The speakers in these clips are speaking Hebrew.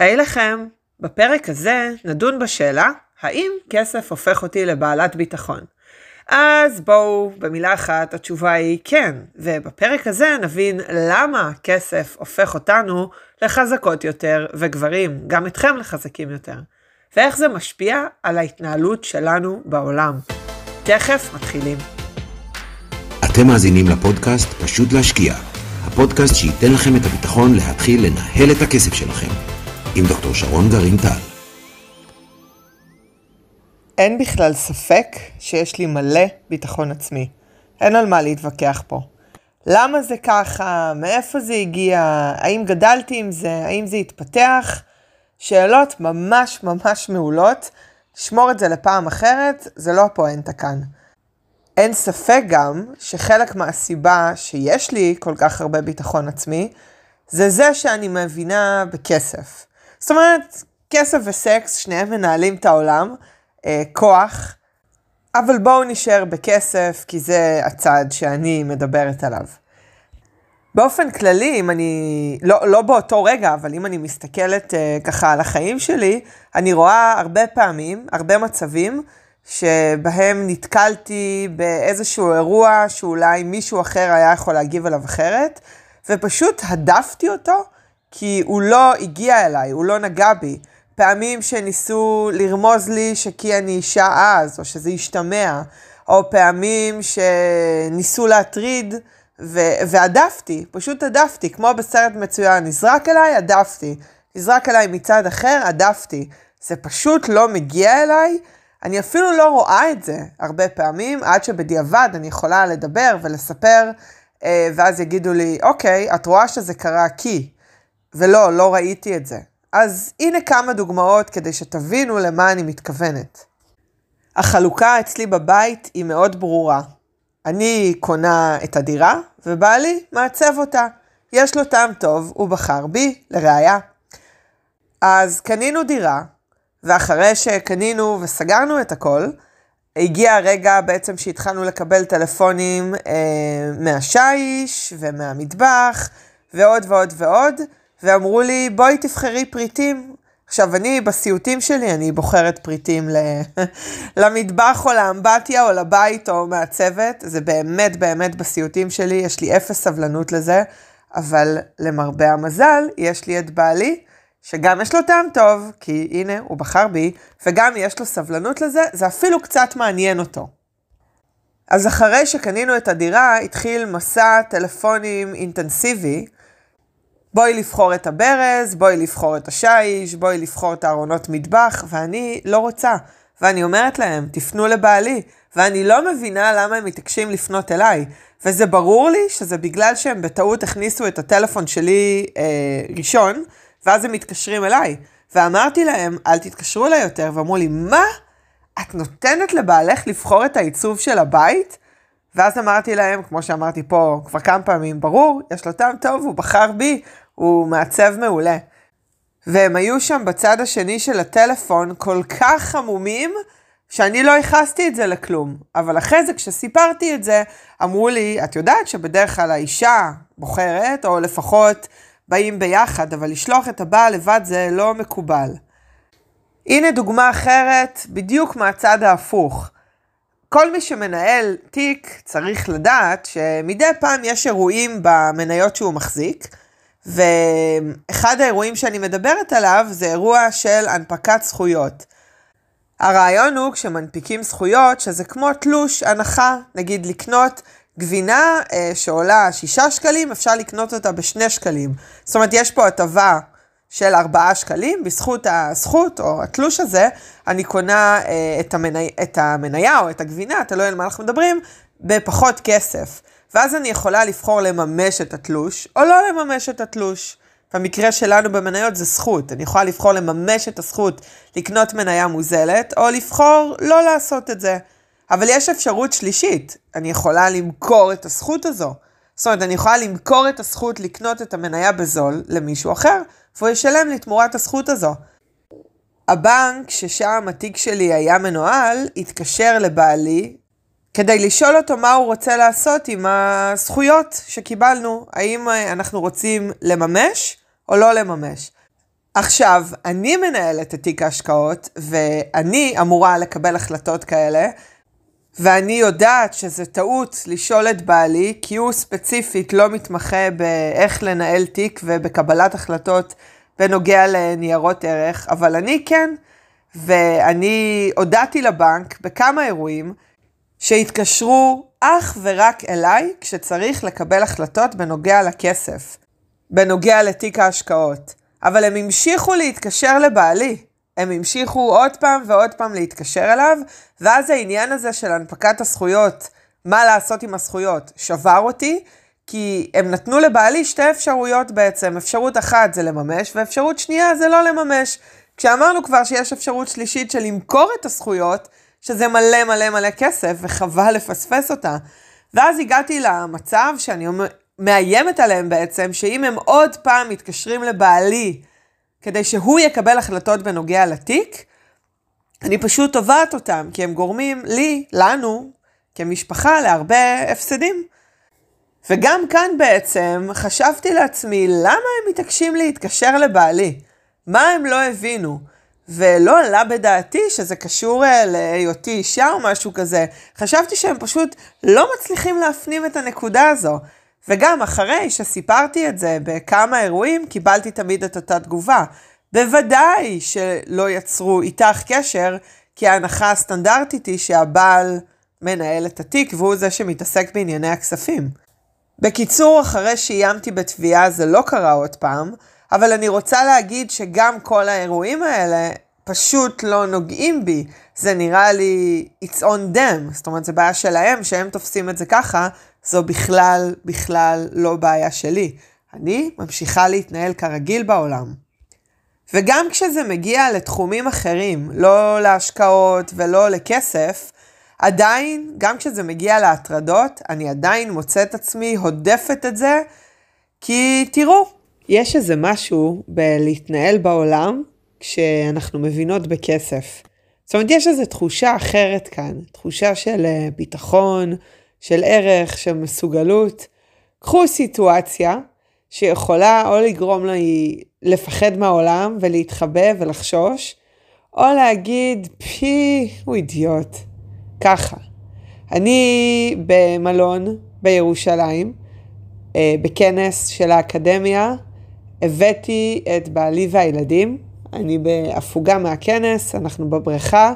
היי לכם, בפרק הזה נדון בשאלה האם כסף הופך אותי לבעלת ביטחון. אז בואו, במילה אחת, התשובה היא כן, ובפרק הזה נבין למה כסף הופך אותנו לחזקות יותר, וגברים, גם אתכם לחזקים יותר, ואיך זה משפיע על ההתנהלות שלנו בעולם. תכף מתחילים. אתם מאזינים לפודקאסט פשוט להשקיע, הפודקאסט שייתן לכם את הביטחון להתחיל לנהל את הכסף שלכם, עם דוקטור שרון גרעין טל. אין בכלל ספק שיש לי מלא ביטחון עצמי. אין על מה להתווכח פה. למה זה ככה? מאיפה זה הגיע? האם גדלתי עם זה? האם זה התפתח? שאלות ממש ממש מעולות. שמור את זה לפעם אחרת, זה לא הפואנטה כאן. אין ספק גם שחלק מהסיבה שיש לי כל כך הרבה ביטחון עצמי, זה זה שאני מבינה בכסף. זאת אומרת, כסף וסקס, שניהם מנהלים את העולם, אה, כוח, אבל בואו נשאר בכסף, כי זה הצד שאני מדברת עליו. באופן כללי, אם אני, לא, לא באותו רגע, אבל אם אני מסתכלת אה, ככה על החיים שלי, אני רואה הרבה פעמים, הרבה מצבים, שבהם נתקלתי באיזשהו אירוע שאולי מישהו אחר היה יכול להגיב עליו אחרת, ופשוט הדפתי אותו, כי הוא לא הגיע אליי, הוא לא נגע בי. פעמים שניסו לרמוז לי שכי אני אישה אז, או שזה השתמע, או פעמים שניסו להטריד, והדפתי, פשוט הדפתי, כמו בסרט מצוין, נזרק אליי, הדפתי. נזרק אליי מצד אחר, הדפתי. זה פשוט לא מגיע אליי. אני אפילו לא רואה את זה הרבה פעמים, עד שבדיעבד אני יכולה לדבר ולספר, אה, ואז יגידו לי, אוקיי, את רואה שזה קרה כי, ולא, לא ראיתי את זה. אז הנה כמה דוגמאות כדי שתבינו למה אני מתכוונת. החלוקה אצלי בבית היא מאוד ברורה. אני קונה את הדירה, ובעלי מעצב אותה. יש לו טעם טוב, הוא בחר בי, לראיה. אז קנינו דירה, ואחרי שקנינו וסגרנו את הכל, הגיע הרגע בעצם שהתחלנו לקבל טלפונים אה, מהשיש ומהמטבח ועוד ועוד ועוד, ואמרו לי, בואי תבחרי פריטים. עכשיו, אני בסיוטים שלי, אני בוחרת פריטים ל... למטבח או לאמבטיה או לבית או מהצוות. זה באמת באמת בסיוטים שלי, יש לי אפס סבלנות לזה, אבל למרבה המזל, יש לי את בעלי, שגם יש לו טעם טוב, כי הנה, הוא בחר בי, וגם יש לו סבלנות לזה, זה אפילו קצת מעניין אותו. אז אחרי שקנינו את הדירה, התחיל מסע טלפונים אינטנסיבי, בואי לבחור את הברז, בואי לבחור את השיש, בואי לבחור את הארונות מטבח, ואני לא רוצה. ואני אומרת להם, תפנו לבעלי. ואני לא מבינה למה הם מתעקשים לפנות אליי. וזה ברור לי שזה בגלל שהם בטעות הכניסו את הטלפון שלי אה, ראשון, ואז הם מתקשרים אליי. ואמרתי להם, אל תתקשרו אליי יותר, ואמרו לי, מה? את נותנת לבעלך לבחור את העיצוב של הבית? ואז אמרתי להם, כמו שאמרתי פה כבר כמה פעמים, ברור, יש לו טעם טוב, הוא בחר בי, הוא מעצב מעולה. והם היו שם בצד השני של הטלפון כל כך חמומים, שאני לא ייחסתי את זה לכלום. אבל אחרי זה, כשסיפרתי את זה, אמרו לי, את יודעת שבדרך כלל האישה בוחרת, או לפחות באים ביחד, אבל לשלוח את הבעל לבד זה לא מקובל. הנה דוגמה אחרת, בדיוק מהצד ההפוך. כל מי שמנהל תיק צריך לדעת שמדי פעם יש אירועים במניות שהוא מחזיק, ואחד האירועים שאני מדברת עליו זה אירוע של הנפקת זכויות. הרעיון הוא כשמנפיקים זכויות שזה כמו תלוש הנחה, נגיד לקנות גבינה אה, שעולה 6 שקלים, אפשר לקנות אותה ב-2 שקלים. זאת אומרת, יש פה הטבה של 4 שקלים, בזכות הזכות או התלוש הזה, אני קונה אה, את, המני... את המניה או את הגבינה, תלוי על מה אנחנו מדברים, בפחות כסף. ואז אני יכולה לבחור לממש את התלוש, או לא לממש את התלוש. במקרה שלנו במניות זה זכות. אני יכולה לבחור לממש את הזכות לקנות מניה מוזלת, או לבחור לא לעשות את זה. אבל יש אפשרות שלישית, אני יכולה למכור את הזכות הזו. זאת אומרת, אני יכולה למכור את הזכות לקנות את המניה בזול למישהו אחר, והוא ישלם לי תמורת הזכות הזו. הבנק ששם התיק שלי היה מנוהל, התקשר לבעלי כדי לשאול אותו מה הוא רוצה לעשות עם הזכויות שקיבלנו, האם אנחנו רוצים לממש או לא לממש. עכשיו, אני מנהלת את תיק ההשקעות, ואני אמורה לקבל החלטות כאלה, ואני יודעת שזה טעות לשאול את בעלי, כי הוא ספציפית לא מתמחה באיך לנהל תיק ובקבלת החלטות בנוגע לניירות ערך, אבל אני כן, ואני הודעתי לבנק בכמה אירועים שהתקשרו אך ורק אליי כשצריך לקבל החלטות בנוגע לכסף, בנוגע לתיק ההשקעות. אבל הם המשיכו להתקשר לבעלי. הם המשיכו עוד פעם ועוד פעם להתקשר אליו, ואז העניין הזה של הנפקת הזכויות, מה לעשות עם הזכויות, שבר אותי, כי הם נתנו לבעלי שתי אפשרויות בעצם. אפשרות אחת זה לממש, ואפשרות שנייה זה לא לממש. כשאמרנו כבר שיש אפשרות שלישית של למכור את הזכויות, שזה מלא מלא מלא כסף, וחבל לפספס אותה. ואז הגעתי למצב שאני מאיימת עליהם בעצם, שאם הם עוד פעם מתקשרים לבעלי כדי שהוא יקבל החלטות בנוגע לתיק, אני פשוט תובעת אותם, כי הם גורמים לי, לנו, כמשפחה, להרבה הפסדים. וגם כאן בעצם חשבתי לעצמי, למה הם מתעקשים להתקשר לבעלי? מה הם לא הבינו? ולא עלה בדעתי שזה קשור אה, להיותי אישה או משהו כזה. חשבתי שהם פשוט לא מצליחים להפנים את הנקודה הזו. וגם אחרי שסיפרתי את זה בכמה אירועים, קיבלתי תמיד את אותה תגובה. בוודאי שלא יצרו איתך קשר, כי ההנחה הסטנדרטית היא שהבעל מנהל את התיק והוא זה שמתעסק בענייני הכספים. בקיצור, אחרי שאיימתי בתביעה זה לא קרה עוד פעם, אבל אני רוצה להגיד שגם כל האירועים האלה פשוט לא נוגעים בי. זה נראה לי it's on them, זאת אומרת, זה בעיה שלהם, שהם תופסים את זה ככה, זו בכלל, בכלל לא בעיה שלי. אני ממשיכה להתנהל כרגיל בעולם. וגם כשזה מגיע לתחומים אחרים, לא להשקעות ולא לכסף, עדיין, גם כשזה מגיע להטרדות, אני עדיין מוצאת עצמי הודפת את זה, כי תראו, יש איזה משהו בלהתנהל בעולם כשאנחנו מבינות בכסף. זאת אומרת, יש איזו תחושה אחרת כאן, תחושה של אה, ביטחון, של ערך, של מסוגלות. קחו סיטואציה שיכולה או לגרום לי לפחד מהעולם ולהתחבא ולחשוש, או להגיד, פי, הוא אידיוט. ככה. אני במלון בירושלים, אה, בכנס של האקדמיה, הבאתי את בעלי והילדים. אני בהפוגה מהכנס, אנחנו בבריכה,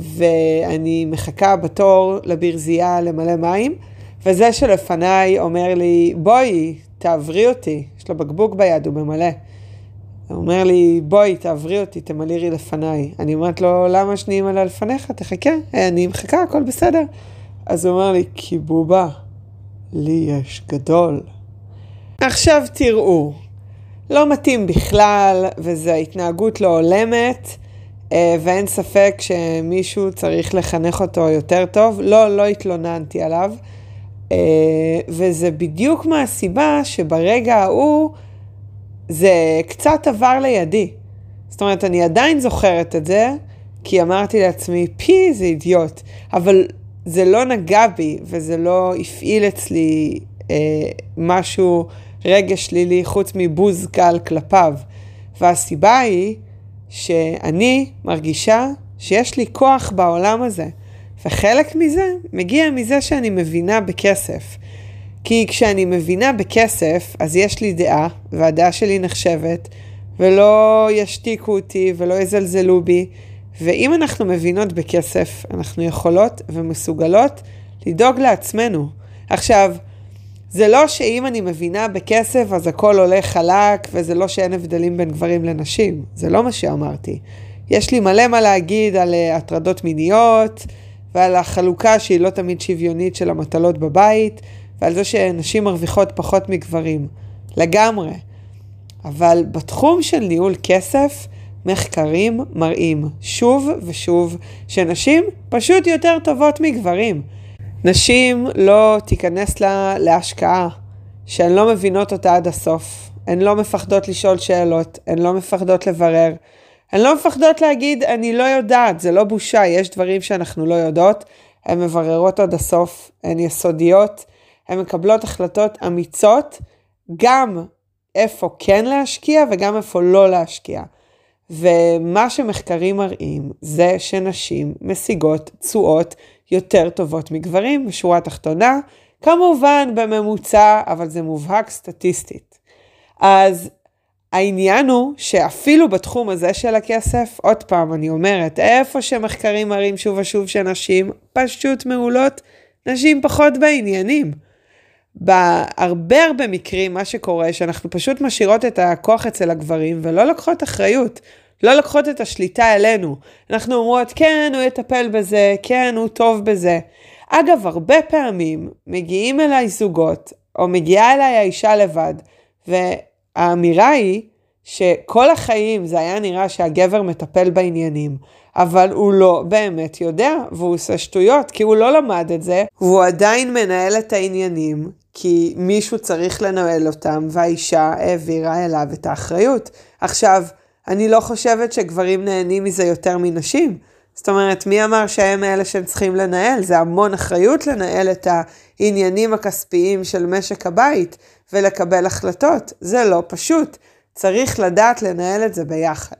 ואני מחכה בתור לברזייה למלא מים, וזה שלפניי אומר לי, בואי, תעברי אותי. יש לו בקבוק ביד, הוא ממלא. הוא אומר לי, בואי, תעברי אותי, תמלאי לפניי. אני אומרת לו, למה שאני אמלא לפניך? תחכה, אני מחכה, הכל בסדר. אז הוא אומר לי, כי בובה, לי יש גדול. עכשיו תראו, לא מתאים בכלל, וזו התנהגות לא הולמת, אה, ואין ספק שמישהו צריך לחנך אותו יותר טוב. לא, לא התלוננתי עליו. אה, וזה בדיוק מהסיבה שברגע ההוא זה קצת עבר לידי. זאת אומרת, אני עדיין זוכרת את זה, כי אמרתי לעצמי, פי, זה אידיוט. אבל זה לא נגע בי, וזה לא הפעיל אצלי אה, משהו, רגש שלילי, חוץ מבוז קל כלפיו. והסיבה היא שאני מרגישה שיש לי כוח בעולם הזה. וחלק מזה מגיע מזה שאני מבינה בכסף. כי כשאני מבינה בכסף, אז יש לי דעה, והדעה שלי נחשבת, ולא ישתיקו אותי ולא יזלזלו בי. ואם אנחנו מבינות בכסף, אנחנו יכולות ומסוגלות לדאוג לעצמנו. עכשיו, זה לא שאם אני מבינה בכסף אז הכל הולך חלק, וזה לא שאין הבדלים בין גברים לנשים. זה לא מה שאמרתי. יש לי מלא מה להגיד על uh, הטרדות מיניות, ועל החלוקה שהיא לא תמיד שוויונית של המטלות בבית, ועל זה שנשים מרוויחות פחות מגברים. לגמרי. אבל בתחום של ניהול כסף, מחקרים מראים שוב ושוב שנשים פשוט יותר טובות מגברים. נשים לא תיכנסנה להשקעה שהן לא מבינות אותה עד הסוף. הן לא מפחדות לשאול שאלות, הן לא מפחדות לברר. הן לא מפחדות להגיד, אני לא יודעת, זה לא בושה, יש דברים שאנחנו לא יודעות. הן מבררות עד הסוף, הן יסודיות, הן מקבלות החלטות אמיצות, גם איפה כן להשקיע וגם איפה לא להשקיע. ומה שמחקרים מראים זה שנשים משיגות תשואות יותר טובות מגברים בשורה התחתונה, כמובן בממוצע, אבל זה מובהק סטטיסטית. אז העניין הוא שאפילו בתחום הזה של הכסף, עוד פעם, אני אומרת, איפה שמחקרים מראים שוב ושוב שנשים פשוט מעולות, נשים פחות בעניינים. בהרבה הרבה מקרים מה שקורה שאנחנו פשוט משאירות את הכוח אצל הגברים ולא לוקחות אחריות. לא לוקחות את השליטה אלינו. אנחנו אומרות, כן, הוא יטפל בזה, כן, הוא טוב בזה. אגב, הרבה פעמים מגיעים אליי זוגות, או מגיעה אליי האישה לבד, והאמירה היא שכל החיים זה היה נראה שהגבר מטפל בעניינים, אבל הוא לא באמת יודע, והוא עושה שטויות, כי הוא לא למד את זה, והוא עדיין מנהל את העניינים, כי מישהו צריך לנהל אותם, והאישה העבירה אליו את האחריות. עכשיו, אני לא חושבת שגברים נהנים מזה יותר מנשים. זאת אומרת, מי אמר שהם אלה שהם צריכים לנהל? זה המון אחריות לנהל את העניינים הכספיים של משק הבית ולקבל החלטות. זה לא פשוט. צריך לדעת לנהל את זה ביחד.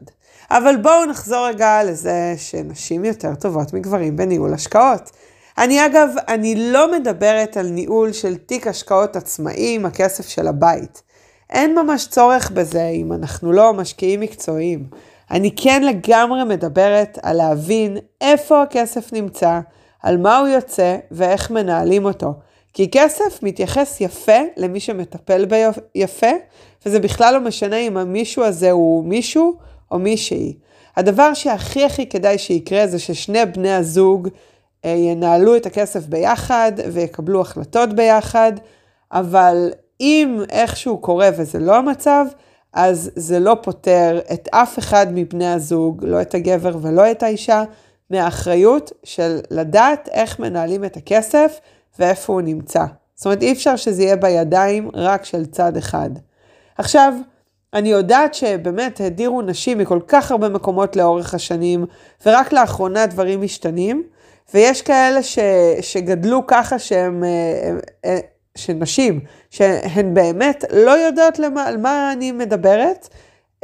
אבל בואו נחזור רגע לזה שנשים יותר טובות מגברים בניהול השקעות. אני אגב, אני לא מדברת על ניהול של תיק השקעות עצמאי עם הכסף של הבית. אין ממש צורך בזה אם אנחנו לא משקיעים מקצועיים. אני כן לגמרי מדברת על להבין איפה הכסף נמצא, על מה הוא יוצא ואיך מנהלים אותו. כי כסף מתייחס יפה למי שמטפל ביפה, וזה בכלל לא משנה אם המישהו הזה הוא מישהו או מישהי. הדבר שהכי הכי כדאי שיקרה זה ששני בני הזוג אה, ינהלו את הכסף ביחד ויקבלו החלטות ביחד, אבל אם איכשהו קורה וזה לא המצב, אז זה לא פותר את אף אחד מבני הזוג, לא את הגבר ולא את האישה, מהאחריות של לדעת איך מנהלים את הכסף ואיפה הוא נמצא. זאת אומרת, אי אפשר שזה יהיה בידיים רק של צד אחד. עכשיו, אני יודעת שבאמת הדירו נשים מכל כך הרבה מקומות לאורך השנים, ורק לאחרונה דברים משתנים, ויש כאלה ש, שגדלו ככה שהם, אה, אה, שנשים, שהן באמת לא יודעות למה, על מה אני מדברת,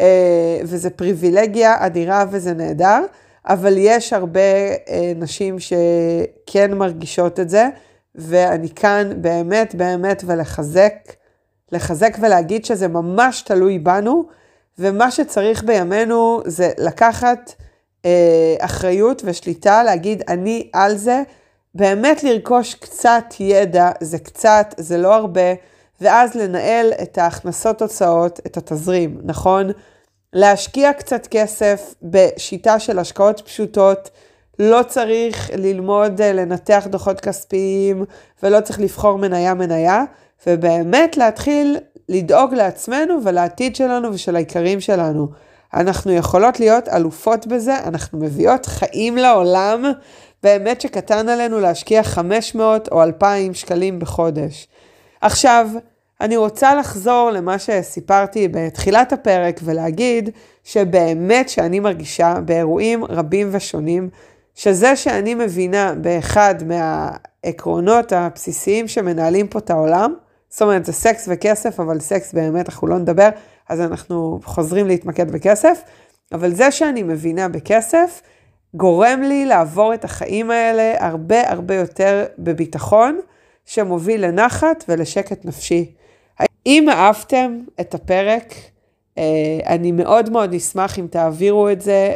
אה, וזה פריבילגיה אדירה וזה נהדר, אבל יש הרבה נשים שכן מרגישות את זה, ואני כאן באמת באמת ולחזק, לחזק ולהגיד שזה ממש תלוי בנו, ומה שצריך בימינו זה לקחת אה, אחריות ושליטה, להגיד אני על זה, באמת לרכוש קצת ידע, זה קצת, זה לא הרבה, ואז לנהל את ההכנסות הוצאות, את התזרים, נכון? להשקיע קצת כסף בשיטה של השקעות פשוטות, לא צריך ללמוד אה, לנתח דוחות כספיים ולא צריך לבחור מניה מניה, ובאמת להתחיל לדאוג לעצמנו ולעתיד שלנו ושל העיקרים שלנו. אנחנו יכולות להיות אלופות בזה, אנחנו מביאות חיים לעולם, באמת שקטן עלינו להשקיע 500 או 2,000 שקלים בחודש. עכשיו, אני רוצה לחזור למה שסיפרתי בתחילת הפרק ולהגיד שבאמת שאני מרגישה באירועים רבים ושונים, שזה שאני מבינה באחד מהעקרונות הבסיסיים שמנהלים פה את העולם, זאת אומרת זה סקס וכסף, אבל סקס באמת אנחנו לא נדבר, אז אנחנו חוזרים להתמקד בכסף, אבל זה שאני מבינה בכסף, גורם לי לעבור את החיים האלה הרבה הרבה יותר בביטחון, שמוביל לנחת ולשקט נפשי. אם אהבתם את הפרק, אה, אני מאוד מאוד אשמח אם תעבירו את זה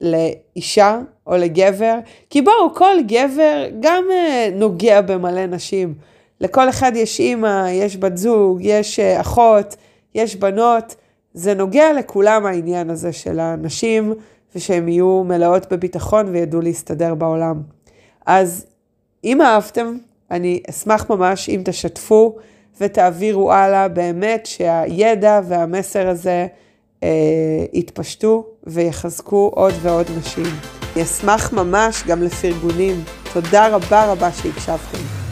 לאישה או לגבר, כי בואו, כל גבר גם אה, נוגע במלא נשים. לכל אחד יש אימא, יש בת זוג, יש אה, אחות, יש בנות. זה נוגע לכולם העניין הזה של הנשים, ושהן יהיו מלאות בביטחון וידעו להסתדר בעולם. אז אם אהבתם, אני אשמח ממש אם תשתפו ותעבירו הלאה, באמת שהידע והמסר הזה אה, יתפשטו ויחזקו עוד ועוד נשים. אני אשמח ממש גם לפרגונים. תודה רבה רבה שהקשבתם.